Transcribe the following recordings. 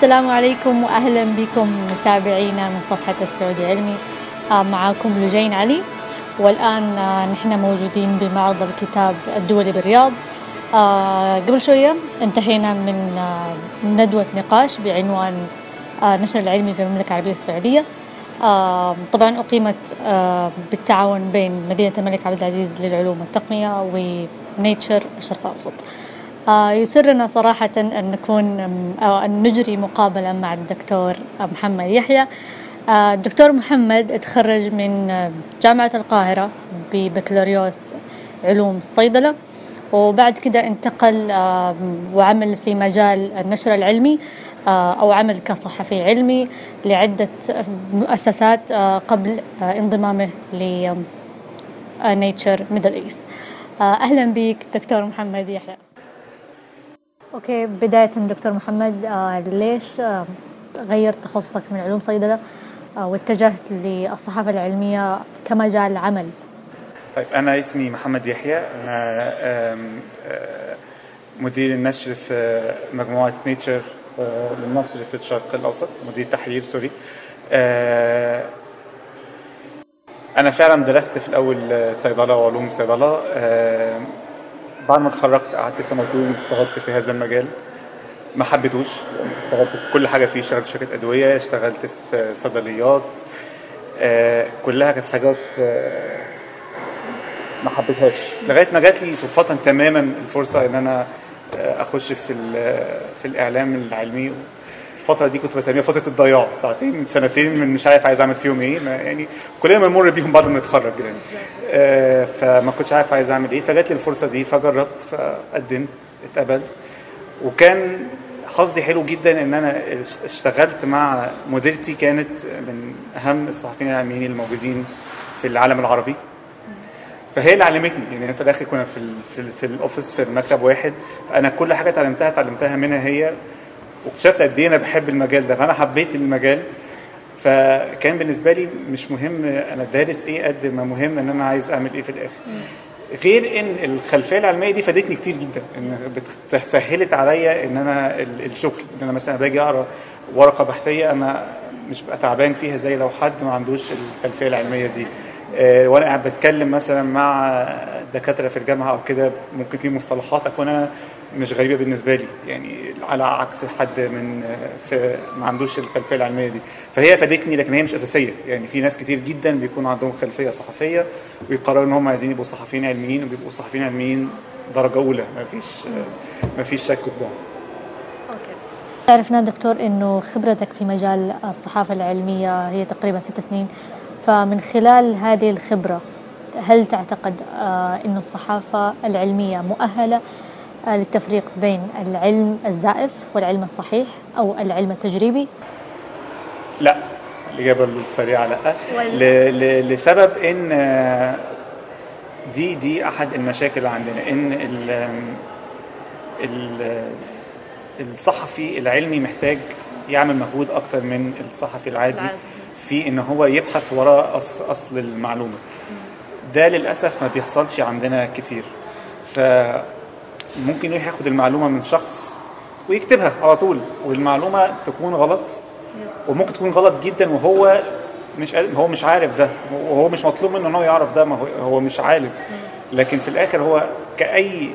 السلام عليكم واهلا بكم متابعينا من صفحة السعودي علمي. آه، معكم لجين علي. والآن آه، نحن موجودين بمعرض الكتاب الدولي بالرياض. آه، قبل شوية انتهينا من ندوة نقاش بعنوان نشر العلمي في المملكة العربية السعودية. طبعا أقيمت بالتعاون بين مدينة الملك عبد العزيز للعلوم والتقنية ونيتشر الشرق الأوسط. يسرنا صراحة أن نكون أو أن نجري مقابلة مع الدكتور محمد يحيى. آه، الدكتور محمد تخرج من جامعة القاهرة ببكالوريوس علوم الصيدلة وبعد كده انتقل وعمل في مجال النشر العلمي آه، أو عمل كصحفي علمي لعدة مؤسسات قبل انضمامه ل Nature Middle East أهلا بك دكتور محمد يحيى. okay بداية دكتور محمد آه ليش آه غيرت تخصصك من علوم صيدلة؟ آه واتجهت للصحافة العلمية كمجال عمل؟ طيب أنا اسمي محمد يحيى. أنا آه، مدير النشر في مجموعة Nature آه، للنشر في الشرق الأوسط مدير تحرير sorry. آه، أنا فعلا درست في الأول صيدلة وعلوم صيدلة. بعد ما اتخرجت قعدت سنتين اشتغلت في هذا المجال. ما حبيتوش اشتغلت كل حاجة فيه اشتغلت في شركة أدوية اشتغلت في صيدليات. آه كلها كانت حاجات آه ما حبيتهاش. لغاية ما جات لي صدفة تماما الفرصة إن أنا آه أخش في في الإعلام العلمي. الفترة دي كنت بسميها فترة الضياع. ساعتين سنتين من مش عارف عايز أعمل فيهم إيه يعني كلنا بنمر بيهم بعد ما نتخرج يعني. آه فما كنتش عارف عايز أعمل إيه. فجات لي الفرصة دي فجربت فقدمت اتقبلت. وكان حظي حلو جدا إن أنا اشتغلت مع مديرتي كانت من أهم الصحفيين العلميين الموجودين في العالم العربي. فهي اللي علمتني. يعني في الآخر كنا في ال في, ال في الاوفيس في المكتب واحد. فأنا كل حاجة اتعلمتها اتعلمتها منها هي. واكتشفت قد إيه أنا بحب المجال ده فأنا حبيت المجال فكان بالنسبة لي مش مهم أنا دارس إيه قد ما مهم إن أنا عايز أعمل إيه في الآخر. غير إن الخلفية العلمية دي فادتني كتير جدا إن سهلت عليا إن أنا الشغل إن أنا مثلا باجي أقرأ ورقة بحثية أنا مش بقى تعبان فيها زي لو حد ما عندوش الخلفية العلمية دي. وأنا قاعد بتكلم مثلا مع دكاترة في الجامعة أو كده ممكن في مصطلحات أكون أنا مش غريبة بالنسبة لي يعني على عكس حد من في ما عندوش الخلفية العلمية دي. فهي فادتني لكن هي مش أساسية. يعني في ناس كتير جدا بيكون عندهم خلفية صحفية ويقرروا إن هم عايزين يبقوا صحفيين علميين وبيبقوا صحفيين علميين درجة أولى. ما فيش ما فيش شك في ده. عرفنا دكتور إنه خبرتك في مجال الصحافة العلمية هي تقريبا ست سنين. فمن خلال هذه الخبرة هل تعتقد آه، انه الصحافة العلمية مؤهلة آه، للتفريق بين العلم الزائف والعلم الصحيح أو العلم التجريبي؟ لا الإجابة السريعة لا. ل... لسبب إن آه، دي دي أحد المشاكل عندنا إن ال... ال... الصحفي العلمي محتاج يعمل مجهود أكتر من الصحفي العادي. في إن هو يبحث وراء أصل المعلومة. ده للأسف ما بيحصلش عندنا كتير. ف ممكن يروح ياخد المعلومة من شخص ويكتبها على طول والمعلومة تكون غلط وممكن تكون غلط جدا وهو مش هو مش عارف ده وهو مش مطلوب منه إن هو يعرف ده ما هو هو مش عالم. لكن في الآخر هو كأي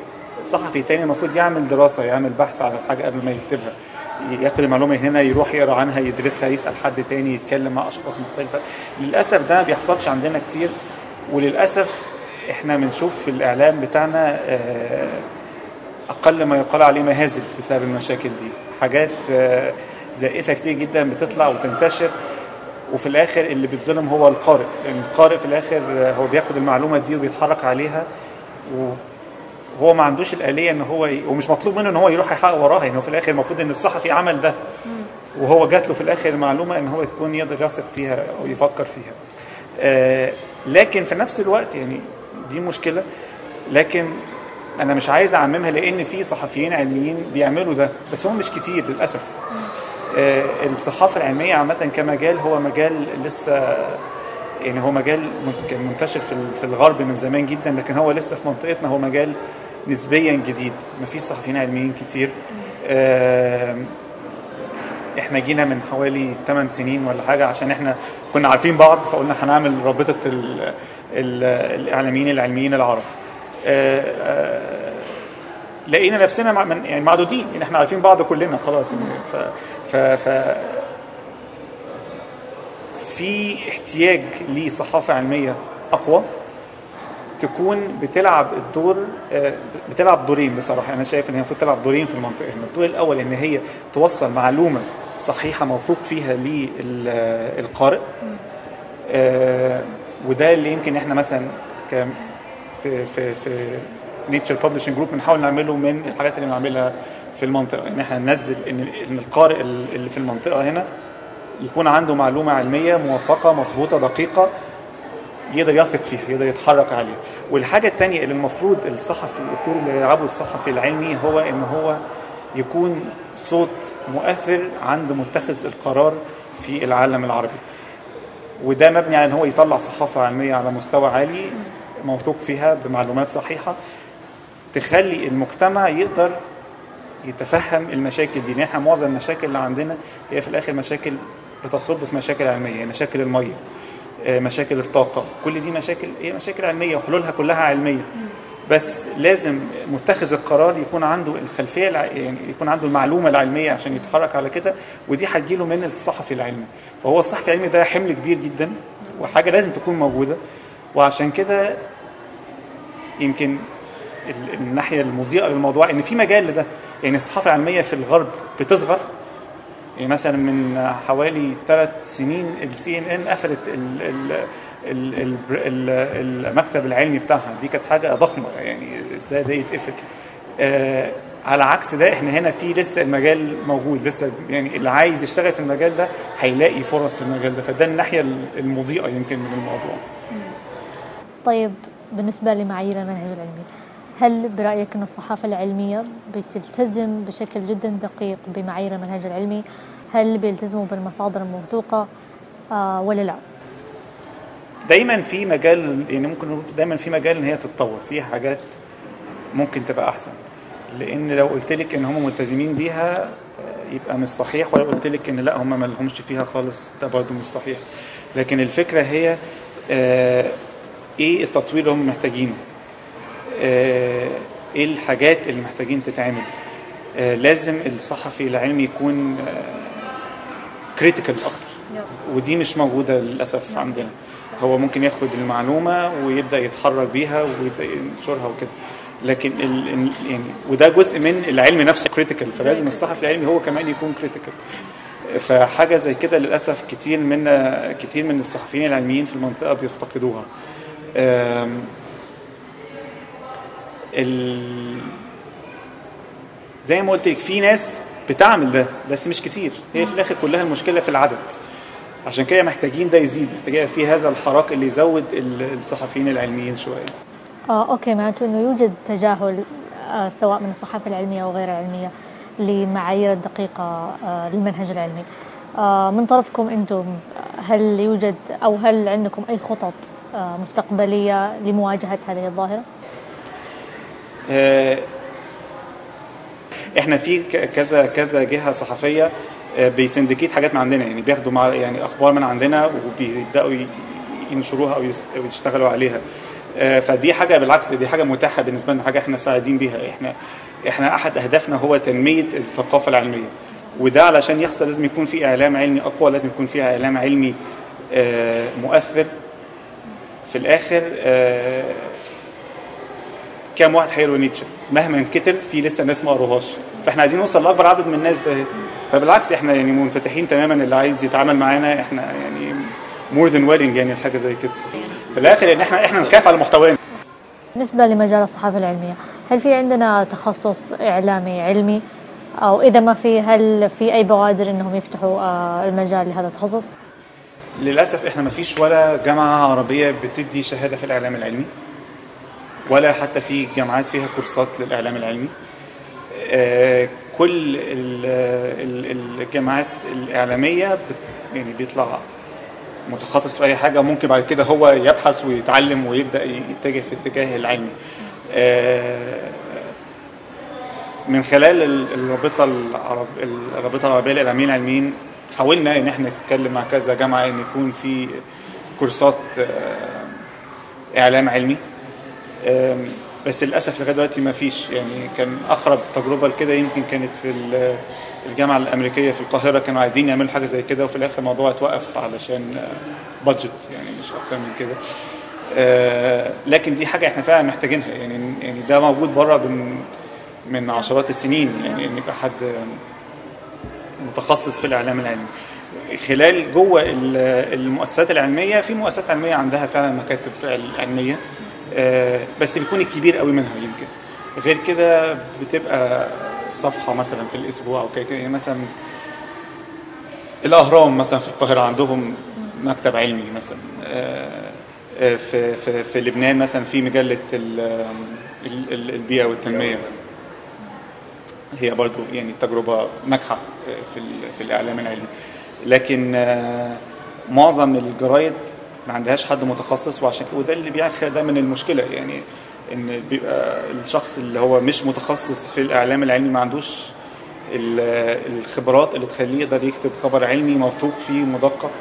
صحفي تاني المفروض يعمل دراسة يعمل بحث على الحاجة قبل ما يكتبها. ياخد المعلومة هنا يروح يقرأ عنها يدرسها يسأل حد تاني يتكلم مع أشخاص مختلفة. للأسف ده ما بيحصلش عندنا كتير. وللأسف إحنا بنشوف في الإعلام بتاعنا آه أقل ما يقال عليه مهازل بسبب المشاكل دي. حاجات آه، زائفة كتير جدا بتطلع وتنتشر. وفي الآخر اللي بيتظلم هو القارئ. لأن القارئ في الآخر آه، هو بياخد المعلومة دي وبيتحرك عليها. وهو ما عندوش الآلية إن هو ي... ومش مطلوب منه إن هو يروح يحقق وراها يعني هو في الآخر المفروض إن الصحفي عمل ده. وهو جات له في الآخر المعلومه إن هو تكون يقدر يثق فيها أو يفكر فيها. آه لكن في نفس الوقت يعني دي مشكلة. لكن أنا مش عايز أعممها لأن في صحفيين علميين بيعملوا ده بس هم مش كتير للأسف. آه الصحافة العلمية عامة كمجال هو مجال لسه يعني هو مجال كان منتشر في في الغرب من زمان جدا لكن هو لسه في منطقتنا هو مجال نسبيا جديد. ما فيش صحفيين علميين كتير. إحنا جينا من حوالي 8 سنين ولا حاجة عشان إحنا كنا عارفين بعض فقلنا هنعمل رابطة ال ال الإعلاميين العلميين العرب. آه، آه، لقينا نفسنا مع من يعني معدودين. يعني إحنا عارفين بعض كلنا خلاص. يعني ف ف, ف في احتياج لصحافة علمية أقوى. تكون بتلعب الدور آه، بتلعب دورين بصراحة. أنا شايف إن هي المفروض تلعب دورين في المنطقة. هنا الدور الأول إن هي توصل معلومة صحيحة موثوق فيها للقارئ. آه، وده اللي يمكن إحنا مثلا ك في في في Nature Publishing Group بنحاول نعمله من الحاجات اللي بنعملها في المنطقة. إن إحنا ننزل إن إن القارئ اللي في المنطقة هنا يكون عنده معلومة علمية موثقة مظبوطة دقيقة. يقدر يثق فيها يقدر يتحرك عليها. والحاجة الثانية اللي المفروض الصحفي الدور اللي يلعبه الصحفي العلمي هو إن هو يكون صوت مؤثر عند متخذ القرار في العالم العربي. وده مبني على إن هو يطلع صحافة علمية على مستوى عالي موثوق فيها بمعلومات صحيحة تخلي المجتمع يقدر يتفهم المشاكل دي. إحنا معظم المشاكل اللي عندنا هي في الآخر مشاكل بتصب في مشاكل علمية مشاكل المية. مشاكل الطاقة. كل دي مشاكل هي مشاكل علمية وحلولها كلها علمية. بس لازم متخذ القرار يكون عنده الخلفية. يعني يكون عنده المعلومة العلمية عشان يتحرك على كده ودي هتجيله من الصحفي العلمي. فهو الصحفي العلمي ده حمل كبير جدا وحاجة لازم تكون موجودة. وعشان كده يمكن ال- الناحية المضيئة للموضوع إن في مجال لده. يعني الصحافة العلمية في الغرب بتصغر يعني مثلا من حوالي ثلاث سنين السي ان ان قفلت ال ال ال ال ال المكتب العلمي بتاعها. دي كانت حاجة ضخمة. يعني إزاي ده يتقفل؟ آه على عكس ده إحنا هنا في لسه المجال موجود. لسه يعني اللي عايز يشتغل في المجال ده هيلاقي فرص في المجال ده. فده الناحية المضيئة يمكن من الموضوع. طيب بالنسبة لمعايير المنهج العلمي هل برأيك أن الصحافة العلمية بتلتزم بشكل جدا دقيق بمعايير المنهج العلمي؟ هل بيلتزموا بالمصادر الموثوقة آه ولا لا؟ دايما في مجال يعني ممكن دايما في مجال إن هي تتطور في حاجات ممكن تبقى أحسن. لأن لو قلت لك إن هم ملتزمين بيها آه، يبقى مش صحيح ولو قلت لك إن لا هم ما لهمش فيها خالص ده برضه مش صحيح. لكن الفكرة هي آه، إيه التطوير اللي هم محتاجينه؟ إيه الحاجات اللي محتاجين تتعمل؟ آه، لازم الصحفي العلمي يكون critical أكتر. ودي مش موجودة للأسف عندنا. هو ممكن ياخد المعلومة ويبدأ يتحرك بيها ويبدأ ينشرها وكده. لكن ال يعني وده جزء من العلم نفسه critical فلازم الصحفي العلمي هو كمان يكون critical فحاجة زي كده للأسف كتير من كتير من الصحفيين العلميين في المنطقة بيفتقدوها. ال زي ما قلت لك في ناس بتعمل ده بس مش كتير. هي في الآخر كلها المشكلة في العدد. عشان كده محتاجين ده يزيد محتاجين في هذا الحراك اللي يزود ال- الصحفيين العلميين شوية. آه أوكي معناته أنه يوجد تجاهل آه سواء من الصحافة العلمية أو غير العلمية لمعايير الدقيقة آه للمنهج العلمي. آه من طرفكم أنتم هل يوجد أو هل عندكم أي خطط آه مستقبلية لمواجهة هذه الظاهرة؟ آه، إحنا في كذا كذا جهة صحفية آه، بيسندكيت حاجات من عندنا يعني بياخدوا مع يعني أخبار من عندنا وبيبدأوا ينشروها أو يشتغلوا عليها. آه، فدي حاجة بالعكس دي حاجة متاحة بالنسبة لنا حاجة إحنا سعيدين بيها. إحنا إحنا أحد أهدافنا هو تنمية الثقافة العلمية. وده علشان يحصل لازم يكون في إعلام علمي أقوى لازم يكون في إعلام علمي مؤثر. في الآخر كام واحد هيقروا Nature. مهما كتر في لسه ناس ما قروهاش. فاحنا عايزين نوصل لأكبر عدد من الناس ده. فبالعكس إحنا يعني منفتحين تماما اللي عايز يتعامل معانا. إحنا يعني more than willing يعني حاجة زي كده. في الآخر ان إحنا إحنا نخاف على محتوانا. بالنسبة لمجال الصحافة العلمية هل في عندنا تخصص إعلامي علمي؟ أو إذا ما في هل في أي بوادر أنهم يفتحوا آه المجال لهذا التخصص؟ للأسف إحنا ما فيش ولا جامعة عربية بتدي شهادة في الإعلام العلمي. ولا حتى في جامعات فيها كورسات للإعلام العلمي. آه، كل ال- ال- الجامعات الإعلامية بت- يعني بيطلع متخصص في أي حاجة ممكن بعد كده هو يبحث ويتعلم ويبدأ يتجه في الاتجاه العلمي. آه، من خلال ال- الرابطة العرب الرابطة العربية للإعلاميين العلميين حاولنا إن إحنا نتكلم مع كذا جامعة إن يكون في كورسات آه، إعلام علمي. بس للأسف لغاية دلوقتي ما فيش. يعني كان أقرب تجربة لكده يمكن كانت في ال- الجامعة الأمريكية في القاهرة. كانوا عايزين يعملوا حاجة زي كده وفي الآخر الموضوع اتوقف علشان بادجت يعني مش أكتر من كده. آه، لكن دي حاجة إحنا فعلا محتاجينها. يعني يعني ده موجود بره من من عشرات السنين. يعني إن يبقى حد متخصص في الإعلام العلمي. خلال جوه ال- المؤسسات العلمية في مؤسسات علمية عندها فعلا مكاتب علمية. آه، بس بيكون الكبير قوي منها يمكن. غير كده بتبقى صفحة مثلا في الأسبوع أو كده يعني مثلا الأهرام مثلا في القاهرة عندهم مكتب علمي مثلا. آه، آه، في في في لبنان مثلا في مجلة ال- ال- ال- البيئة والتنمية. هي برضو يعني تجربة ناجحة في في الإعلام العلمي. لكن آه، معظم الجرايد ما عندهاش حد متخصص وعشان وده اللي بيخلق دايما المشكلة يعني إن بيبقى الشخص اللي هو مش متخصص في الإعلام العلمي ما عندوش ال- الخبرات اللي تخليه يقدر يكتب خبر علمي موثوق فيه مدقق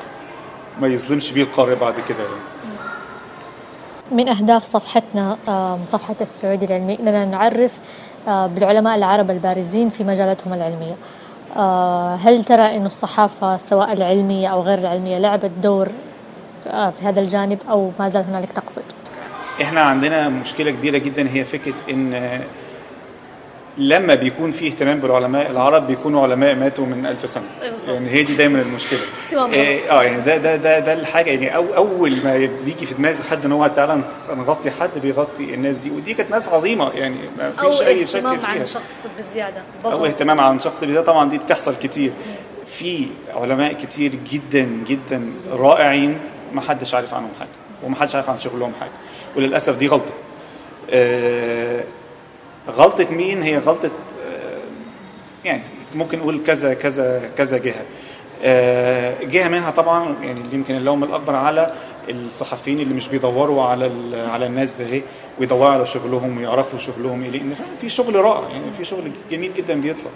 ما يظلمش بيه القارئ بعد كده يعني. من أهداف صفحتنا آم، صفحة السعودي العلمي أننا نعرف بالعلماء العرب البارزين في مجالاتهم العلمية آه، هل ترى أن الصحافة سواء العلمية أو غير العلمية لعبت دور في هذا الجانب أو ما زال هنالك تقصد؟ إحنا عندنا مشكلة كبيرة جدا هي فكرة إن لما بيكون في اهتمام بالعلماء العرب بيكونوا علماء ماتوا من ألف سنة. يعني هي دي دايما المشكلة. اهتمام إيه، آه يعني ده ده ده ده الحاجة. يعني أو أول ما بيجي في دماغ حد إن هو تعالى نغطي حد بيغطي الناس دي. ودي كانت ناس عظيمة. يعني ما فيش أي شك فيها. شخص بزيادة أو اهتمام عن شخص ده طبعا دي بتحصل كتير. في علماء كتير جدا جدا رائعين. ما حدش عارف عنهم حاجة وما حدش عارف عن شغلهم حاجة وللأسف دي غلطة. آه، غلطة مين؟ هي غلطة آه، يعني ممكن نقول كذا كذا كذا جهة. آه، جهة منها طبعا يعني اللي يمكن اللوم الأكبر على الصحفيين اللي مش بيدوروا على على الناس ده ويدوروا على شغلهم ويعرفوا شغلهم إيه لأن في شغل رائع يعني في شغل جميل جدا بيطلع.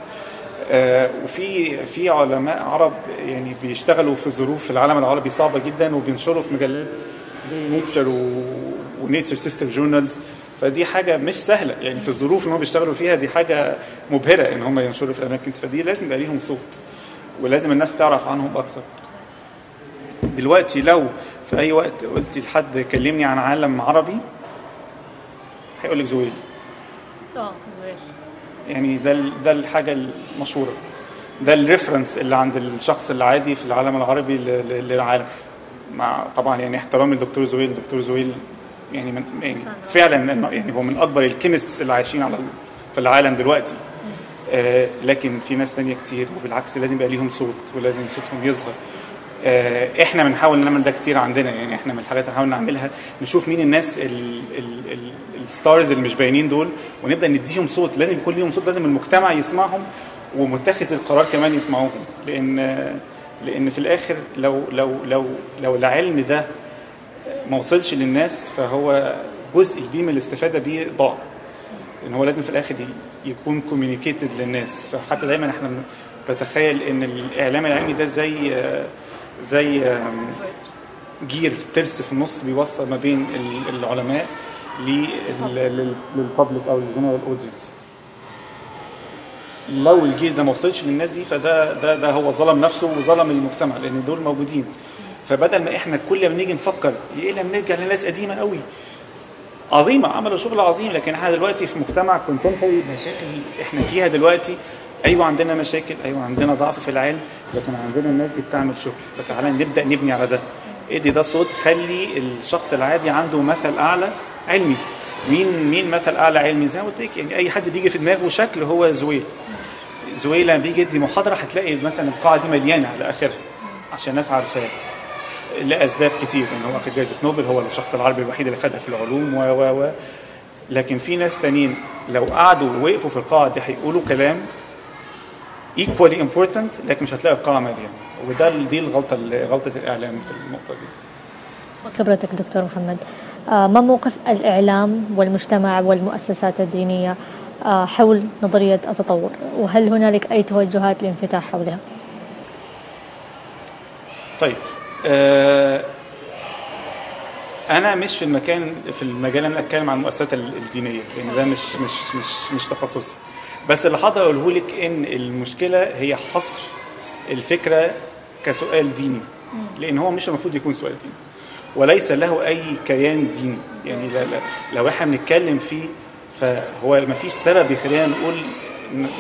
وفي في علماء عرب يعني بيشتغلوا في ظروف في العالم العربي صعبة جدا وبينشروا في مجلات زي Nature و Nature sister journals فدي حاجة مش سهلة. يعني في الظروف اللي هم بيشتغلوا فيها دي حاجة مبهرة إن هم ينشروا في الأماكن. فدي لازم يبقى ليهم صوت ولازم الناس تعرف عنهم أكثر دلوقتي لو في أي وقت قلت لحد كلمني عن عالم عربي هيقول لك زويل. آه زويل. يعني ده ده الحاجة المشهورة. ده ال reference اللي عند الشخص العادي في العالم العربي للعالم. مع طبعا يعني احترامي للدكتور زويل. الدكتور زويل يعني, من يعني فعلا يعني هو من أكبر ال chemists اللي عايشين على في العالم دلوقتي. آه لكن في ناس تانية كتير وبالعكس لازم يبقى ليهم صوت ولازم صوتهم يظهر. إحنا بنحاول نعمل ده كتير عندنا يعني إحنا من الحاجات اللي بنحاول نعملها نشوف مين الناس ال- ال- ال- ال stars اللي مش باينين دول ونبدأ نديهم صوت لازم يكون ليهم صوت لازم المجتمع يسمعهم ومتخذ القرار كمان يسمعوهم. لأن لأن في الآخر لو لو لو لو العلم ده ما وصلش للناس فهو جزء كبير من الاستفادة بيه ضاع. إن هو لازم في الآخر يكون communicated للناس. فحتى دايما إحنا بتخيل إن الإعلام العلمي ده زي زي gear ترس في النص بيوصل ما بين ال- العلماء لل public أو لل general audience لو ال gear ده ما وصلش للناس دي فده ده ده هو ظلم نفسه وظلم المجتمع لأن دول موجودين. فبدل ما إحنا كل ما نيجي نفكر يا الا بنرجع لناس قديمة قوي؟ عظيمة عملوا شغل عظيم. لكن إحنا دلوقتي في مجتمع contemporary مشاكل إحنا فيها دلوقتي أيوه عندنا مشاكل أيوه عندنا ضعف في العلم لكن عندنا الناس دي بتعمل شغل. فتعالى نبدأ نبني على ده. ادي ده صوت خلي الشخص العادي عنده مثل أعلى علمي. مين مين مثل أعلى علمي؟ زي ما قلت لك يعني أي حد بيجي في دماغه شكل هو زويل. زويل لما بيجي يدي محاضرة هتلاقي مثلا القاعه دي مليانة على آخرها عشان الناس عارفاه. لأسباب كتير إن هو واخد جائزه نوبل هو الشخص العربي الوحيد اللي خدها في العلوم و و و. لكن في ناس تانيين لو قعدوا ووقفوا في القاعه دي هيقولوا كلام equally important لكن مش هتلاقي القاعه مليانه وده دي الغلطة غلطة الإعلام في النقطة دي. خبرتك دكتور محمد. آه، ما موقف الإعلام والمجتمع والمؤسسات الدينية آه، حول نظرية التطور؟ وهل هنالك أي توجهات للانفتاح حولها؟ طيب آه أنا مش في المكان في المجال اللي أنا أتكلم عن المؤسسات الدينية. لأن ده مش مش مش مش تخصصي. بس اللي حاضر اقوله لك إن المشكلة هي حصر الفكرة كسؤال ديني. لأن هو مش المفروض يكون سؤال ديني. وليس له أي كيان ديني. يعني لا لا لو إحنا بنتكلم فيه فهو ما فيش سبب يخلينا نقول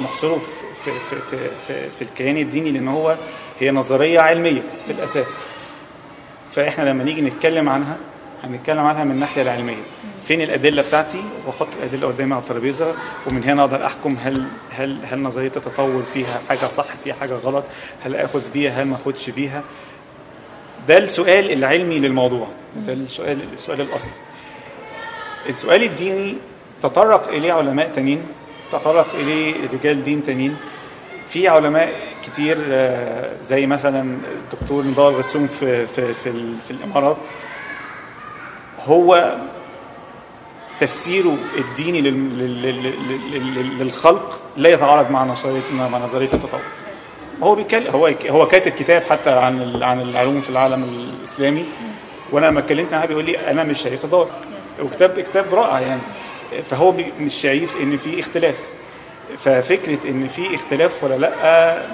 نحصره في في في في, في الكيان الديني لأن هو هي نظرية علمية في الأساس. فإحنا لما نيجي نتكلم عنها هنتكلم عنها من الناحية العلمية. فين الأدلة بتاعتي؟ وأحط الأدلة قدامي على الترابيزة ومن هنا أقدر أحكم هل هل هل نظرية التطور فيها حاجة صح فيها حاجة غلط هل آخذ بيها هل ما اخدش بيها. ده السؤال العلمي للموضوع. ده السؤال السؤال الأصلي. السؤال الديني تطرق إليه علماء تانيين تطرق إليه رجال دين تانيين. في علماء كتير زي مثلا الدكتور نضال غسوم في في في, في الإمارات. هو تفسيره الديني للخلق لا يتعارض مع نظريه مع نظرية التطور هو بيتكلم هو هو كاتب كتاب حتى عن عن العلوم في العالم الإسلامي. وأنا لما اتكلمت معاه بيقول لي أنا مش شايف تضاد وكتاب كتاب رائع يعني. فهو مش شايف إن في اختلاف. ففكرة إن في اختلاف ولا لأ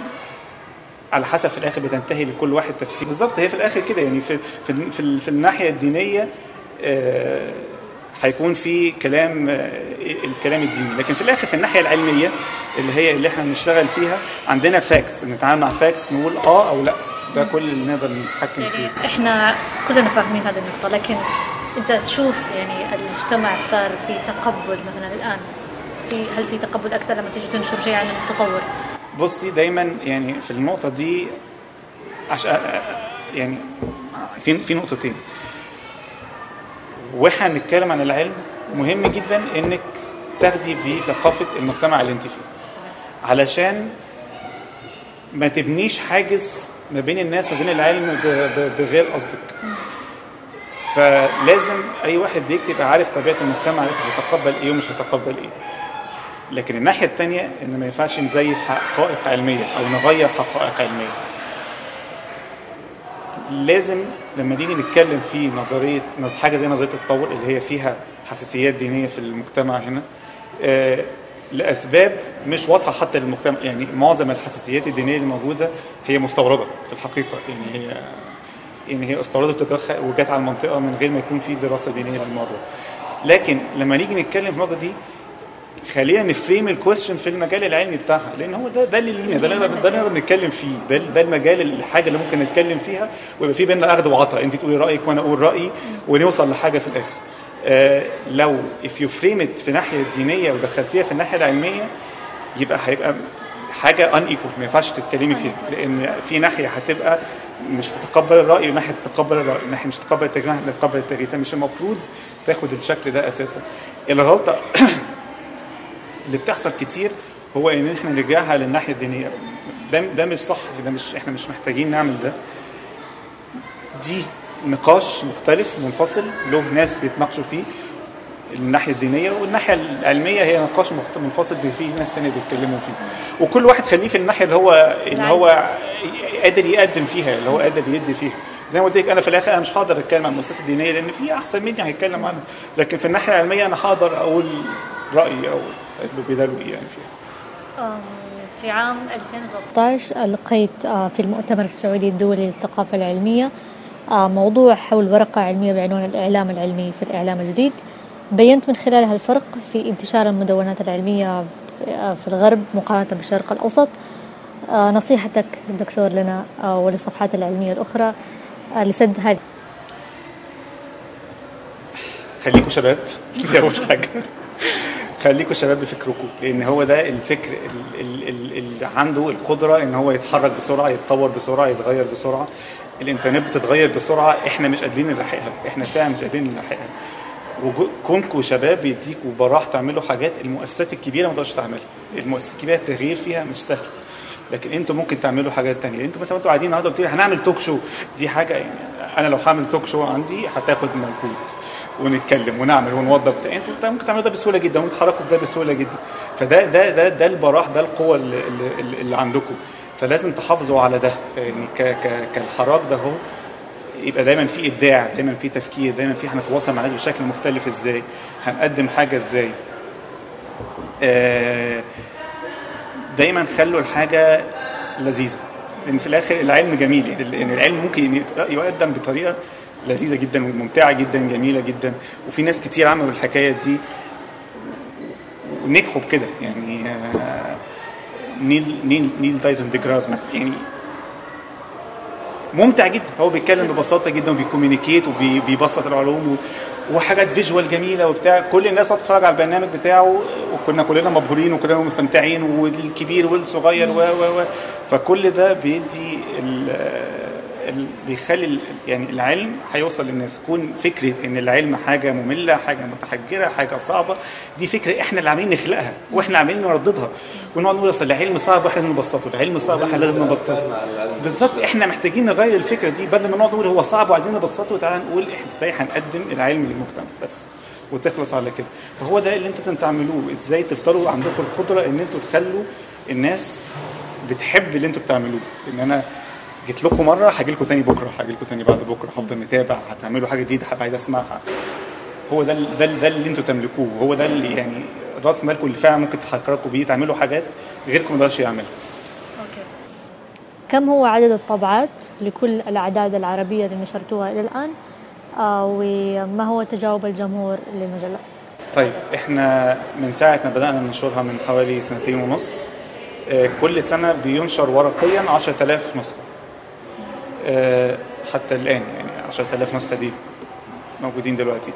على حسب في الآخر بتنتهي لكل واحد تفسير. بالظبط هي في الآخر كده يعني. في في في, في الناحية الدينية هيكون في كلام الكلام الديني. لكن في الآخر في الناحية العلمية اللي هي اللي إحنا بنشتغل فيها عندنا facts نتعامل مع facts نقول آه أو لأ. ده كل اللي نقدر نتحكم يعني فيه. إحنا كلنا فاهمين هذه النقطة لكن انت تشوف يعني المجتمع صار في تقبل مثلا الآن في هل في تقبل أكثر لما تيجي تنشر شيء عن التطور؟ بصي دايما يعني في النقطة دي عشان يعني في في نقطتين. وإحنا بنتكلم عن العلم مهم جدا إنك تاخدي بثقافه المجتمع اللي أنت فيه. علشان ما تبنيش حاجز ما بين الناس وبين العلم بغير قصدك. فلازم أي واحد بيكتب عارف طبيعة المجتمع عارف هيتقبل إيه ومش هيتقبل إيه. لكن الناحية الثانية إن ما ينفعش نزيف حقائق علمية أو نغير حقائق علمية. لازم لما نيجي نتكلم في نظريه حاجة زي نظرية التطور اللي هي فيها حساسيات دينية في المجتمع هنا آه لأسباب مش واضحة حتى للمجتمع. يعني معظم الحساسيات الدينية اللي موجودة هي مستوردة في الحقيقة. يعني هي يعني هي استوردت وجت على المنطقة من غير ما يكون في دراسة دينية للموضوع. لكن لما نيجي نتكلم في النقطة دي خلينا نفريم الكويستشن في المجال العلمي بتاعها لأن هو ده ده اللي لينا ده نقدر نقدر نتكلم فيه ده ده المجال الحاجة اللي ممكن نتكلم فيها ويبقى في بيننا أخذ وعطاء أنت تقولي رأيك وأنا أقول رأيي ونوصل لحاجة في الآخر. آه لو you frame it في الناحيه الدينيه ودخلتيها في الناحية العلمية يبقى هيبقى حاجة ان ايكوال ما ينفعش تتكلمي فيها لأن في ناحية هتبقى مش تتقبل الرأي وناحية تتقبل الرأي ناحية مش تتقبل التغيير ناحيه تتقبل التغيير فمش المفروض تاخد الشكل ده أساسا. الغلطة اللي بتحصل كتير هو إن إحنا نرجعها للناحيه الدينية. ده ده مش صح ده مش إحنا مش محتاجين نعمل ده. دي نقاش مختلف منفصل له ناس بيتناقشوا فيه. الناحية الدينية والناحية العلمية هي نقاش منفصل فيه ناس تانية بيتكلموا فيه. وكل واحد خليه في الناحية اللي هو اللي هو قادر يقدم فيها اللي هو قادر يدي فيها. زي ما قلت لك أنا في الآخر أنا مش هقدر أتكلم عن المؤسسات الدينية لأن في أحسن مني هيتكلم عنها. لكن في الناحية العلمية أنا هقدر أقول رأيي أو اللي بيدلوا يعني فيها. في عام 2013 لقيت في المؤتمر السعودي الدولي للثقافة العلمية موضوع حول ورقة علمية بعنوان الإعلام العلمي في الإعلام الجديد. بينت من خلالها الفرق في انتشار المدونات العلمية في الغرب مقارنة بالشرق الأوسط. نصيحتك دكتور لنا وللصفحات العلمية الأخرى لسد هذه. خليكم شباب دي أول حاجة خليكم شباب بفكركم لأن هو ده الفكر اللي عنده القدرة إن هو يتحرك بسرعة يتطور بسرعة يتغير بسرعة. الإنترنت بتتغير بسرعة إحنا مش قادرين نلحقها إحنا فعلا مش قادرين نلحقها وكونكم شباب بيديكوا براح تعملوا حاجات المؤسسات الكبيرة ما تقدرش تعملها. المؤسسات الكبيرة التغيير فيها مش سهل. لكن أنتوا ممكن تعملوا حاجات تانية. أنتوا مثلا أنتوا قاعدين النهارده لي هنعمل توك شو دي حاجة يعني أنا لو هعمل توك شو عندي هتاخد مجهود. ونتكلم ونعمل ونوضب بتاع أنتوا انت ممكن تعملوا ده بسهولة جدا ممكن تتحركوا في ده بسهولة جدا. فده ده ده ده البراح ده القوة اللي, اللي, اللي عندكم. فلازم تحافظوا على ده. يعني ك ك كالحراك ده هو يبقى دايما في إبداع دايما في تفكير دايما في هنتواصل مع الناس بشكل مختلف إزاي هنقدم حاجة إزاي. آه، دايما خلوا الحاجة لذيذة. لأن في الآخر العلم جميل. لأن العلم ممكن يقدم بطريقة لذيذة جدا وممتعة جدا جميلة جدا. وفي ناس كتير عملوا الحكاية دي ونجحوا بكده. يعني آه، نيل نيل نيل تايسون ديجراس مثلا. يعني ممتع جدا. هو بيتكلم ببساطة جدا وبي communicate وبيبسط العلوم وحاجات visual جميلة وبتاع. كل الناس تتفرج على البرنامج بتاعه وكنا كلنا مبهورين وكلنا مستمتعين والكبير والصغير و و فكل ده بيدي بيخلي يعني العلم هيوصل للناس. كون فكرة إن العلم حاجة مملة حاجة متحجرة حاجة صعبة دي فكرة إحنا اللي عاملين نخلقها وإحنا عاملين نرددها. ونقعد نقول أصل العلم صعب وإحنا لازم نبسطه العلم صعب وإحنا لازم نبسطه. بالظبط إحنا محتاجين نغير الفكرة دي بدل ما نقعد نقول هو صعب وعايزين نبسطه تعالى نقول إحنا إزاي هنقدم العلم للمجتمع بس وتخلص على كده. فهو ده اللي أنتوا تعملوه إزاي تفضلوا عندكم القدرة إن أنتوا تخلوا الناس بتحب اللي أنتوا بتعملوه. إن أنا جيت لكم مرة هاجي لكم تاني بكرة هاجي لكم تاني بعد بكرة هفضل متابع هتعملوا حاجة جديدة هبقى عايز أسمعها. هو ده ده ده اللي أنتوا تملكوه هو ده اللي يعني رأس مالكم اللي فعلا ممكن تحركوا بيه تعملوا حاجات غيركم ما يقدرش يعملها أوكي. كم هو عدد الطبعات لكل الأعداد العربية اللي نشرتوها إلى الآن؟ آه وما هو تجاوب الجمهور للمجله طيب إحنا من ساعة ما بدأنا ننشرها من حوالي سنتين ونص آه، كل سنة بينشر ورقيا 10000 نسخة. آه، حتى الآن يعني 10000 نسخة دي موجودين دلوقتي.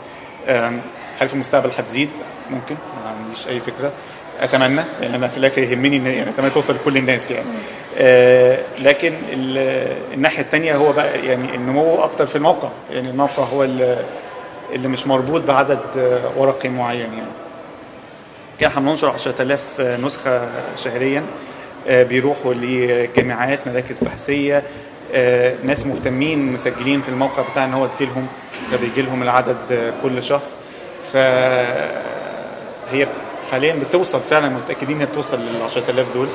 هل في المستقبل هتزيد ممكن ما عنديش أي فكرة. أتمنى لأن أنا في الآخر يهمني ان يعني أتمنى توصل لكل الناس يعني. آه لكن الناحية الثانية هو بقى يعني النمو أكتر في الموقع. يعني الموقع هو اللي مش مربوط بعدد ورقي معين يعني. كان هننشر 10000 نسخة شهريا آه بيروحوا لجامعات مراكز بحثية آه، ناس مهتمين مسجلين في الموقع بتاع ان هو تجيلهم فبيجي لهم العدد كل شهر. فهي حاليا بتوصل فعلا متأكدين إنها بتوصل لل 10000 دول.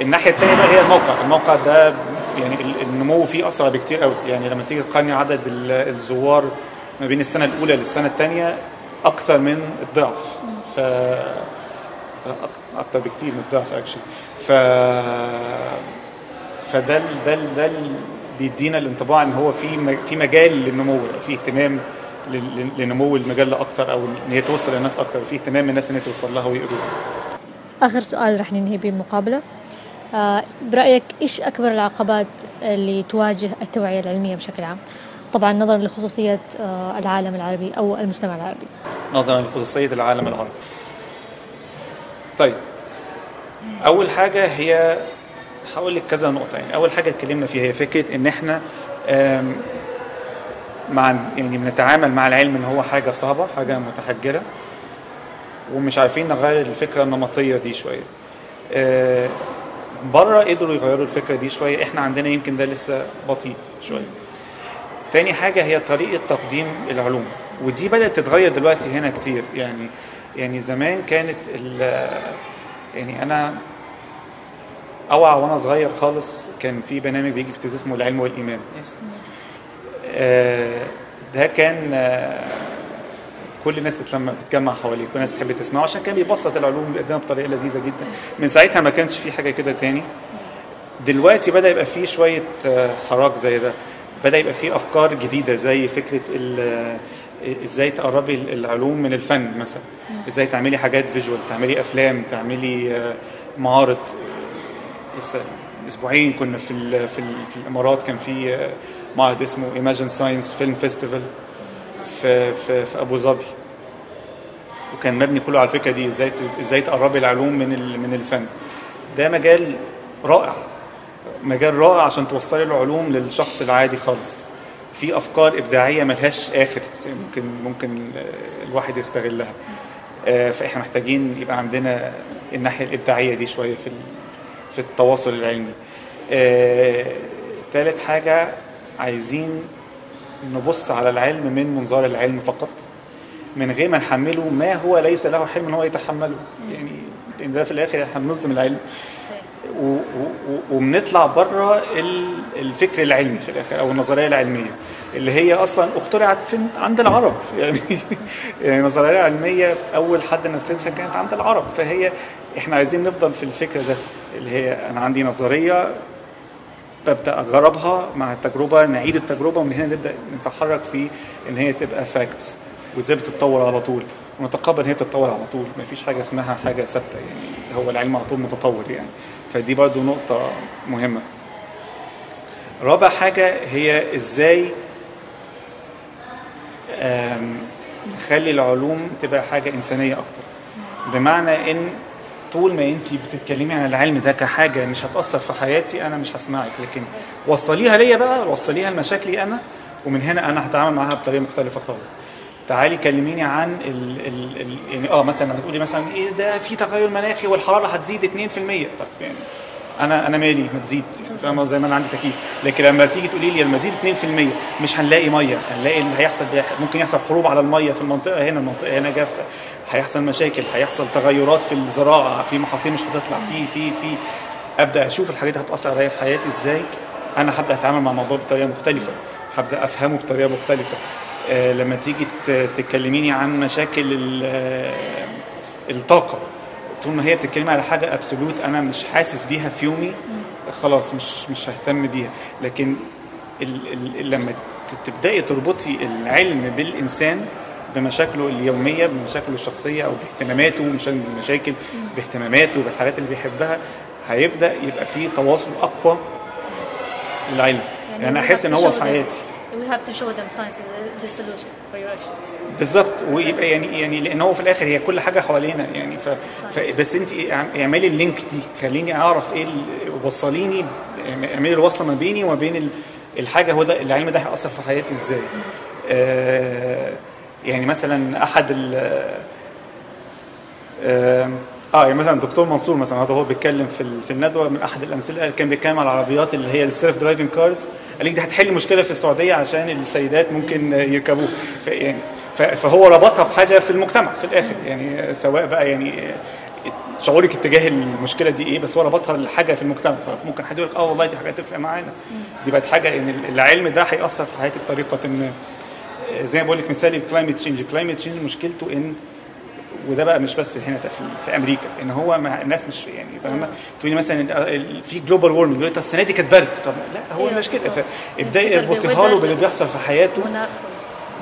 الناحية الثانية بقى هي الموقع. الموقع ده يعني النمو فيه أسرع بكتير قوي يعني لما تيجي تقارني عدد الزوار ما بين السنة الأولى للسنة الثانية أكثر من الضعف. ف أكتر بكتير من الضعف اكشلي ف فده ده ده بيدينا الانطباع إن هو في في مجال للنمو في اهتمام لنمو المجله أكتر أو إن هي توصل للناس أكتر في اهتمام الناس إن هي توصل لها ويقروها آخر سؤال رح ننهي به المقابلة. آه برأيك إيش أكبر العقبات اللي تواجه التوعية العلمية بشكل عام؟ طبعا نظرا لخصوصية آه العالم العربي أو المجتمع العربي. نظرا لخصوصية العالم العربي. طيب أول حاجة هي هقول لك كذا نقطة. يعني أول حاجة اتكلمنا فيها هي فكرة إن إحنا مع يعني بنتعامل مع العلم إن هو حاجة صعبة حاجة متحجرة ومش عارفين نغير الفكرة النمطية دي شوية. آه، بره قدروا يغيروا الفكرة دي شوية. إحنا عندنا يمكن ده لسه بطيء شوية. تاني حاجة هي طريقة تقديم العلوم ودي بدأت تتغير دلوقتي هنا كتير. يعني يعني زمان كانت يعني أنا أوعى وأنا صغير خالص كان في برنامج بيجي في اسمه العلم والإيمان. آه ده كان آه كل الناس تتلم تتجمع حواليه كل الناس تحب تسمعه عشان كان بيبسط العلوم بيقدمها بطريقة لذيذة جدا. من ساعتها ما كانش في حاجة كده تاني. دلوقتي بدأ يبقى في شوية آه حراك زي ده. بدأ يبقى في أفكار جديدة زي فكرة آه، إزاي تقربي العلوم من الفن مثلا. إزاي تعملي حاجات visual تعملي أفلام تعملي آه، معارض. لسه أسبوعين كنا في في, في الإمارات كان في معهد اسمه Imagine Science Film Festival في في في أبو ظبي. وكان مبني كله على الفكرة دي إزاي إزاي تقربي العلوم من من الفن. ده مجال رائع مجال رائع عشان توصلي العلوم للشخص العادي خالص. في أفكار إبداعية ملهاش آخر ممكن ممكن الواحد يستغلها. آه، فإحنا محتاجين يبقى عندنا الناحية الإبداعية دي شوية في في التواصل العلمي. آه، ثالث حاجة عايزين نبص على العلم من منظار العلم فقط من غير ما نحمله ما هو ليس له حلم إن هو يتحمله. يعني ده في الآخر إحنا بنظلم العلم. وبنطلع بره ال- الفكر العلمي في الآخر أو النظرية العلمية اللي هي أصلا اخترعت عند العرب. يعني يعني النظريه العلميه أول حد نفذها كانت عند العرب. فهي إحنا عايزين نفضل في الفكرة ده اللي هي أنا عندي نظرية ببدأ أجربها مع التجربة نعيد التجربة ومن هنا نبدأ نتحرك في إن هي تبقى فاكتس وإزاي بتتطور على طول. ونتقبل إن هي بتتطور على طول ما فيش حاجة اسمها حاجة ثابتة يعني هو العلم على طول متطور يعني. فدي برضو نقطة مهمة. رابع حاجة هي إزاي نخلي العلوم تبقى حاجة إنسانية أكتر. بمعنى إن طول ما انت بتتكلمي عن العلم ده كحاجة مش هتأثر في حياتي أنا مش هسمعك. لكن وصليها ليا بقى وصليها لمشاكلي أنا ومن هنا أنا هتعامل معاها بطريقة مختلفة خالص. تعالي كلميني عن ال ال ال يعني آه مثلا لما تقولي مثلا إيه ده في تغير مناخي والحرارة هتزيد 2% طب يعني أنا أنا مالي ما تزيد. فاهمة؟ زي ما أنا عندي تكييف. لكن لما تيجي تقولي لي لما تزيد 2% مش هنلاقي مية. هنلاقي اللي هيحصل ممكن يحصل حروب على المية في المنطقة هنا المنطقة هنا جافه هيحصل مشاكل هيحصل تغيرات في الزراعة في محاصيل مش هتطلع في في في. أبدأ أشوف الحاجات دي هتأثر عليا في حياتي إزاي؟ أنا هبدأ أتعامل مع الموضوع بطريقة مختلفة. هبدأ أفهمه بطريقة مختلفة. آه لما تيجي تكلميني عن مشاكل آه، الطاقة. طول ما هي بتتكلمي على حاجة ابسولوت أنا مش حاسس بيها في يومي خلاص مش مش ههتم بيها. لكن ال ال لما تبدأي تربطي العلم بالإنسان بمشاكله اليومية بمشاكله الشخصية أو باهتماماته مش المشاكل باهتماماته بالحاجات اللي بيحبها هيبدأ يبقى في تواصل أقوى للعلم. يعني أنا we أحس إن هو في حياتي. We have to show them science is the, the solution for your issues بالظبط. ويبقى يعني يعني لأن هو في الآخر هي كل حاجة حوالينا. يعني ف, ف بس أنت اعم- اعملي اللينك دي. خليني أعرف إيه وصليني اعملي الوصلة ما بيني وما بين ال- الحاجة هو ده العلم ده هيأثر في حياتي إزاي. آه يعني مثلا أحد ال آه آه يعني مثلا الدكتور منصور مثلا هذا هو بيتكلم في في الندوة من أحد الأمثلة كان بيتكلم على العربيات اللي هي ال self-driving cars قال لك دي هتحل مشكلة في السعودية عشان السيدات ممكن يركبوه. يعني فهو ربطها بحاجة في المجتمع في الآخر. يعني سواء بقى يعني شعورك اتجاه المشكلة دي إيه بس هو ربطها لحاجه في المجتمع. فممكن حد يقول لك آه والله دي حاجة تفرق معانا. دي بقت حاجة إن العلم ده هيأثر في حياتي بطريقة ما زي ما بقول لك مثال ال climate change ال climate change مشكلته إن وده بقى مش بس هنا في, في أمريكا إن هو ما الناس مش يعني فاهمة؟ تقولي مثلا في global warming يقول لك السنة دي كانت برد. طب لا هو أيوة مش كده. فابدأي اربطيها له باللي بيحصل في حياته.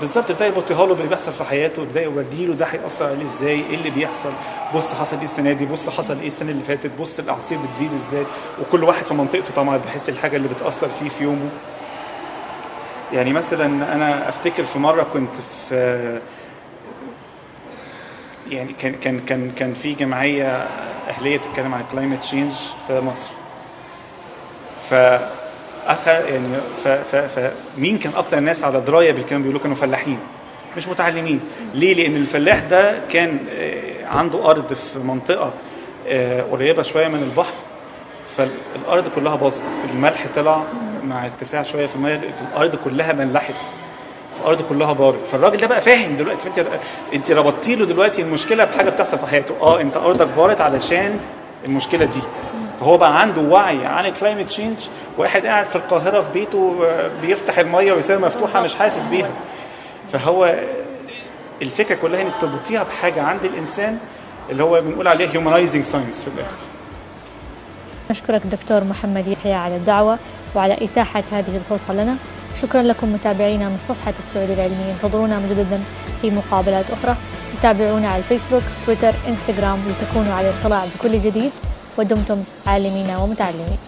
بالظبط ابدأي اربطيها له باللي بيحصل في حياته ابدأي وري له ده هيأثر عليه إزاي إيه اللي بيحصل؟ بص حصل إيه السنة دي بص حصل إيه السنة اللي فاتت بص الاعاصير بتزيد إزاي. وكل واحد في منطقته طبعا بيحس الحاجة اللي بتأثر فيه في يومه. يعني مثلا أنا أفتكر في مرة كنت في يعني كان كان كان كان في جمعية أهلية بتتكلم عن ال climate change في مصر. ف يعني ف ف فمين كان أكتر الناس على دراية بالكلام بيقولوا كانوا فلاحين؟ مش متعلمين. ليه؟ لأن الفلاح ده كان آه، عنده أرض في منطقة آه، قريبة شوية من البحر. فالأرض كلها باظت. الملح طلع مع ارتفاع شوية في الميه في الأرض كلها ملحت الأرض كلها بارت فالراجل ده بقى فاهم دلوقتي. فأنت أنت ربطتي له دلوقتي المشكلة بحاجة بتحصل في حياته. آه أنت أرضك بارت علشان المشكلة دي. فهو بقى عنده وعي عن ال climate change واحد قاعد في القاهرة في بيته بيفتح المية ويسيبها مفتوحة مش حاسس بيها. فهو الفكرة كلها إنك تربطيها بحاجة عند الإنسان اللي هو بنقول عليه humanizing science في الآخر. نشكرك دكتور محمد يحيى على الدعوة وعلى إتاحة هذه الفرصة لنا. شكرا لكم متابعينا من صفحة السعودية العلمية. انتظرونا مجددا في مقابلات أخرى. تابعونا على الفيسبوك تويتر إنستغرام لتكونوا على اطلاع بكل جديد. ودمتم عالمين ومتعلمين.